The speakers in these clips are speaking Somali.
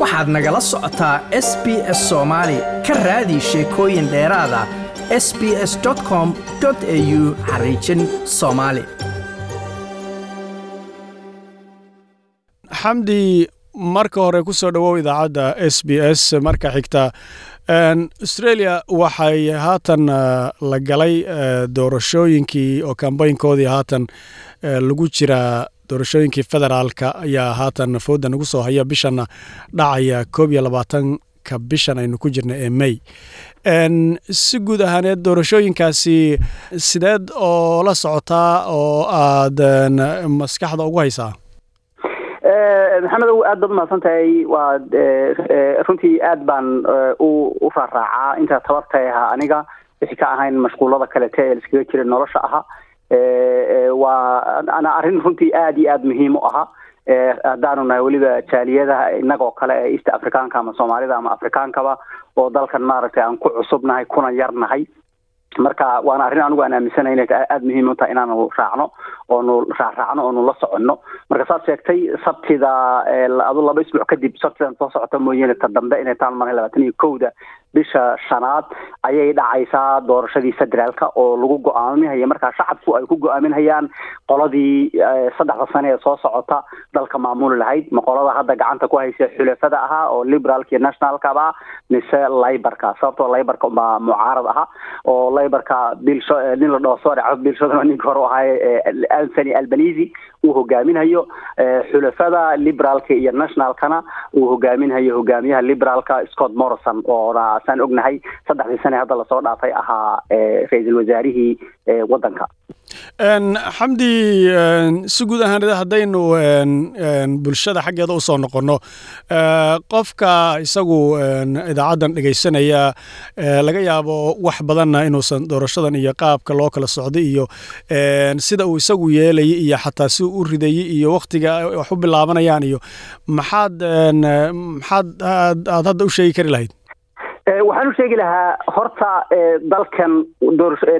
waxaad nagala socotaa s b s soomaali ka raadi sheekooyin dheeraada s b s com au xariijin soomaali xamdi marka hore ku soo dhowow idaacadda s b s marka xigta. Australia waxay haatan la galay doorashooyinkii oo kambaynkoodii haatan lagu jiraa doorashooyinkii federaalka ayaa haatan fooda nagu soo haya bishanna dhacaya koob iyo labaatanka bishan aynu ku jirna ee may. Si guud ahaaneed doorashooyinkaasi sideed oo la socotaa oo aad maskaxda ugu haysaa? Maxamedow aad baad umahadsan tahay waa runtii aad baan u raaraacaa intaa tabartay ahaa aniga wixii ka ahayn mashquulada kalete ee laiskaga jira nolosha ahaa waa ana arrin runtii aad iyo aad muhiim u ahaa. Haddaanu nahay weliba jaaliyadaha inagoo kale ee east africaanka ama soomaalida ama afrikaankaba oo dalkan maaragtay aan ku cusubnahay kuna yarnahay. Marka waana arrin anigu aan aaminsanahay inay aada muhiim u tahay inaanu raacno oonu raacraacno oonu la soconno. Marka saad sheegtay sabtida adu laba isbuuc kadib sabtidan soo socota mooyaane ta dambe inay taan marnay labaatan iyo kowda bisha shanaad ayay dhacaysaa doorashadii federaalka oo lagu go'aaminhaya markaa shacabku ay ku go'aaminhayaan qoladii saddexda sane ee soo socota dalka maamuli lahayd. Ma qolada hadda gacanta ku haysa xulafada ahaa oo liberaalka iyo nationalkaba mise libarka sababtoo libarka baa mucaarad ahaa oo libarka bilsho nin la dhaho sorry bilshadana ninka hore ahaay anthony albanisi uu hogaaminhayo xulafada liberaalka iyo nationalkana uu hogaaminhayo hogaamiyaha liberaalka scott morrison oona saan ognahay saddexdii sane hadda la soo dhaafay ahaa ra'iisul wasaarihii waddanka. Xamdi si guud ahaan haddaynu bulshada xaggeeda u soo noqonno qofka isagu idaacaddan dhegaysanaya laga yaabo wax badanna inuusan doorashadan iyo qaabka loo kala socday iyo sida uu isagu yeelayay iyo xataa si u ridayay iyo waktiga wax u bilaabanayaan iyo maxaad maxaad aad hadda u sheegi kari lahayd waxaan u sheegi lahaa horta dalkan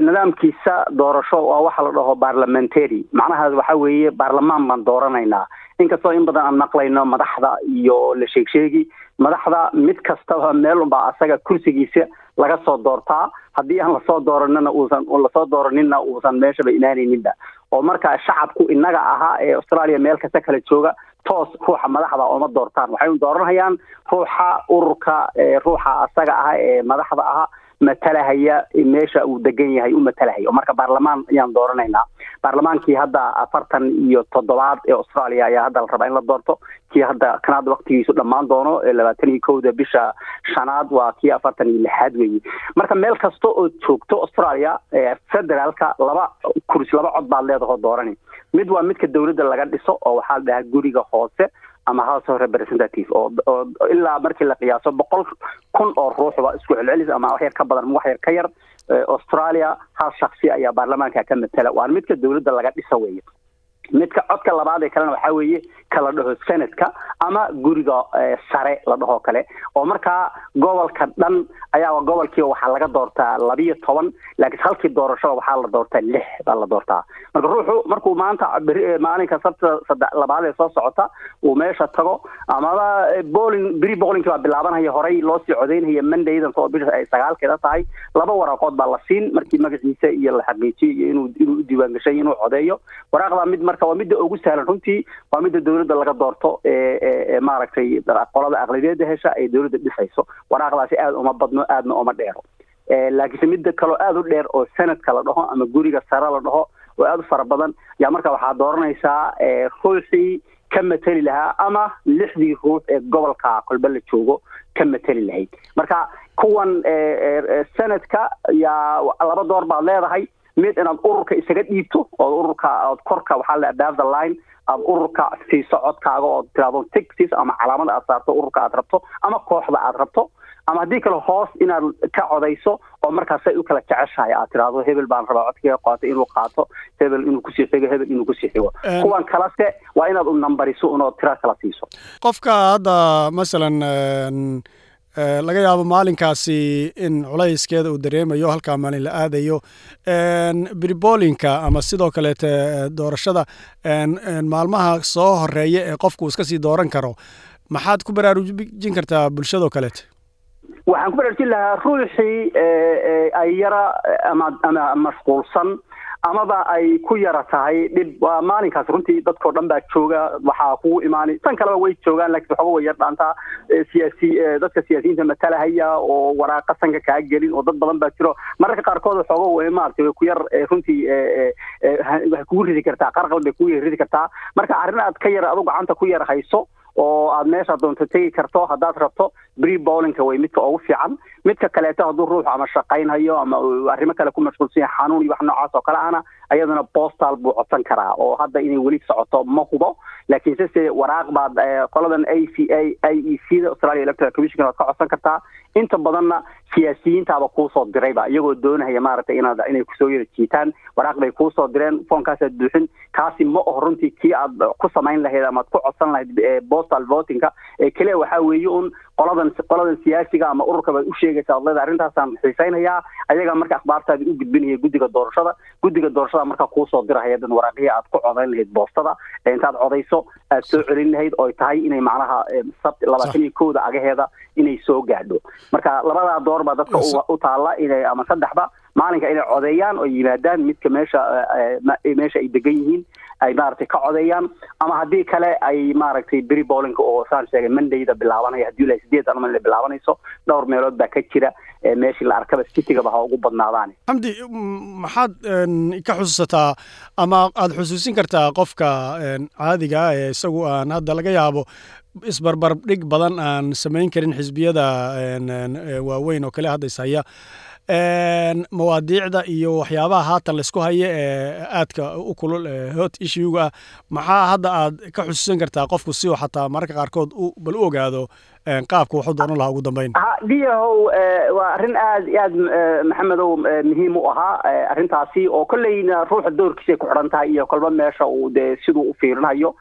nidaamkiisa doorasho waa waxa la dhaho parliamentary. Macnahaas waxa weeye baarlamaan baan dooranaynaa. Inkastoo in badan aan maqlayno madaxda iyo la sheegsheegi madaxda mid kastaba meel unbaa asaga kursigiisa laga soo doortaa. Haddii aan la soo dooranina uusan la soo dooraninna uusan meeshaba imaanayninba oo marka shacabku inaga ahaa ee australia meel kasta kala jooga toos ruuxa madaxda ooma doortaan. Waxay dooranhayaan ruuxa ururka ruuxa asaga ah ee madaxda aha matalahaya meesha uu degan yahay u matalahaya marka baarlamaan ayaan dooranaynaa. Baarlamaankii hadda afartan iyo toddobaad ee australia ayaa hadda la rabaa in la doorto. Kii hadda kan hadda waktigiisu dhammaan doono labaatan iyo kowda bisha shanaad waa kii afartan iyo lixaad weeye marka meel kasta oo joogto australia federaalka laba kursi laba cod baad leedaho doorani. Mid waa midka dawladda laga dhiso oo waxaa la dhahaa guriga hoose ama house of representative oo oo ilaa markii la qiyaaso boqol kun oo ruuxba isku celcelis ama wax ka badan wax ka yar australia hal shaksi ayaa baarlamaanka ka matala. Waa midka dawladda laga dhisa weeye midka codka labaad ee kalena waxaa weeye ka dhaho senadka ama guriga sare la dhahoo kale. Oo markaa gobolka dhan ayaa gobolkii waxaa laga doortaa labiyo toban laakiin halkii doorashada waxaa la doortaa lix baa la doortaa. Marka ruuxu markuu maanta beri maalinka sabtida sade labaad ee soo socota uu meesha tago amaba bowling beri bowlingkii baa bilaabanhaya horey loosii codeynhaya mondaydan oo bisha ay sagaalkeeda tahay. Laba waraaqood baa la siin markii magaciisa iyo la xaqiijiyo iyo inuu inuu u diiwaan gashay inuu codeeyo. Waraaqdaa mid marka waa midda ugu sahlan. Runtii waa midda dawladda laga doorto maaragtay qolada aqlabiyadda hesha ee dawladda dhisayso. Waraaqdaasi aada uma badno aadna uma dheero. Laakiinse midda kaloo aada u dheer oo sanadka la dhaho ama guriga sare la dhaho oo aada u fara badan yaa marka waxaa dooranaysaa ruuxii ka mateli lahaa ama lixdii ruux ee gobolka kolbe la joogo ka mateli lahayd. Marka kuwan sanadka yaa laba door baad leedahay mid inaad ururka isaga dhiibto oo ururka ood korka waxaa above the line aad ururka siiso codkaaga oo tiraado tigsis ama calaamada aad saarto ururka aad rabto ama kooxda aad rabto ama haddii kale hoos inaad ka codayso oo markaasay u kala jeceshahay aad tiraahdo hebel baan rabaa codkiga qaato inuu qaato hebel inuu ku sii xigo hebel inuu ku sii xigo. Kuwan kalese waa inaad u nambariso unood tira kala siiso. Qofka hadda masalan laga yaabo maalinkaasi in culayskeeda uu dareemayo halkaa maalin la aadayo. Bribolinka ama sidoo kaleete doorashada maalmaha soo horreeya ee qofku iska sii dooran karo maxaad ku baraarujin kartaa bulshadoo kaleete? Waxaan ku baraarujin lahaa ruuxii ay yara ama ama mashquulsan amaba ay ku yara tahay dhib. Waa maalinkaas runtii dadkao dhan baa jooga waxaa kugu imaanay tan kaleba way joogaan lakiin waxooga way yar dhaantaa siyaasi dadka siyaasiyiinta matalahaya oo waraaqa sanka kaa gelin oo dad badan baa jiro. Mararka qaarkood waxooga way maaragtay way ku yar runtii waxay kugu ridi kartaa. Qarqal bay kugu ridi kartaa. Marka arrin aad ka yar adu gacanta ku yar hayso oo aad meesha doonto tegi karto haddaad rabto bree bowlinka way midka ugu fiican. Midka kaleeto hadduu ruuxu ama shaqaynhayo ama arrimo kale ku mashquulsan xanuun iyo wax noocaas oo kale ahna ayaduna postal buu codsan karaa oo hadda inay weli socoto ma hubo. Laakiin sese waraaq baad qoladan a c a i e c da australia electoral commission waad ka codsan kartaa. Inta badanna siyaasiyiintaaba kuusoo dirayba iyagoo doonahaya maaragtay inaad inay ku soo yara jiitaan. Waraaq bay kuusoo direen foonkaasaad buuxin kaasi ma oho runtii kii aad ku samayn lahayd ama ad ku codsan lahayd postal votingka. Ee keliya waxaa weeye un qoladan qoladan siyaasiga ama ururka baad u sheegaysaa ad leeda arrintaasaan xiisaynayaa ayagaa marka akhbaartaadi u gudbinaya guddiga doorashada. Guddiga doorashada markaa kuusoo dirahaya dan waraaqihii aad ku codayn lahayd boostada. Intaad codayso aad soo celin lahayd oo tahay inay macnaha sabt labaatan iyo kowda agaheeda inay soo gaadho. Marka labadaa door baa dadka u taalla inay ama saddexba maalinka inay codeeyaan oo yimaadaan midka meesha meesha ay degan yihiin ay maaragtay ka codeeyaan ama haddii kale ay maaragtay beri bowlinka oo saan sheegay mondayda bilaabanaya haddii ilaa sideed anmal bilaabanayso dhowr meelood baa ka jira meeshii la arkaba citygaba ha ugu badnaadaan xamdi maxaad ka xusuusataa ama aada xusuusin kartaa qofka caadiga ah ee isagu aan hadda laga yaabo isbarbar dhig badan aan samayn karin xisbiyada waaweyn oo kale hadda ishaya mawaadiicda iyo waxyaabaha haatan laysku haya ee aadka u kulul hot issuega. Ah maxaa hadda aad ka xusuusan kartaa qofku si xataa mararka qaarkood bal u ogaado qaabka waxu doonan lahaa ugu dambeyn. Diyahow waa arrin aad iyo aad maxamedow muhiim u ahaa arrintaasi oo kolleyna ruuxa doorkiisay ku xidhan tahay iyo kolba meesha uu dee siduu u fiirinayo.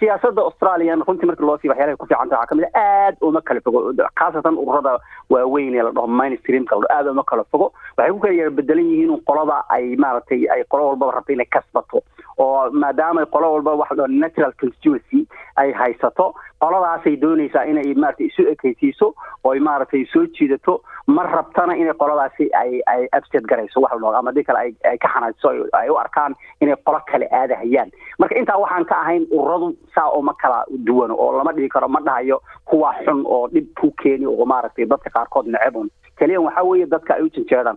Siyaasadda australian runtii marka loo sii waxyaalahay ku fiican tahay waxaa ka mid a aad uma kala fogo. Khaasatan ururada waaweyn ee la dhaho mainstreamka la dhaho aad uma kala fogo. Waxay ku kala bedelan yihiin qolada ay maaragtay ay qolo walbaba rabto inay kasbato. Oo maadaama qolo walbaba wax la natural constituency ay haysato. Qoladaasay doonaysaa inay maaragtay isu ekeysiiso oo ay maaragtay soo jiidato. Ma rabtana inay qoladaasi ay ay absted garayso wax dhaho ama haddii kale ay ka xanaajiso ay u arkaan inay qolo kale aadahayaan. Marka intaa waxaan ka ahayn ururadu saa uma kala duwano oo lama dhigi karo ma dhahayo kuwa xun oo dhib ku keeni oo maaragtay dadka qaarkood necebun keliya waxaa weeye dadka ay u janjeedaan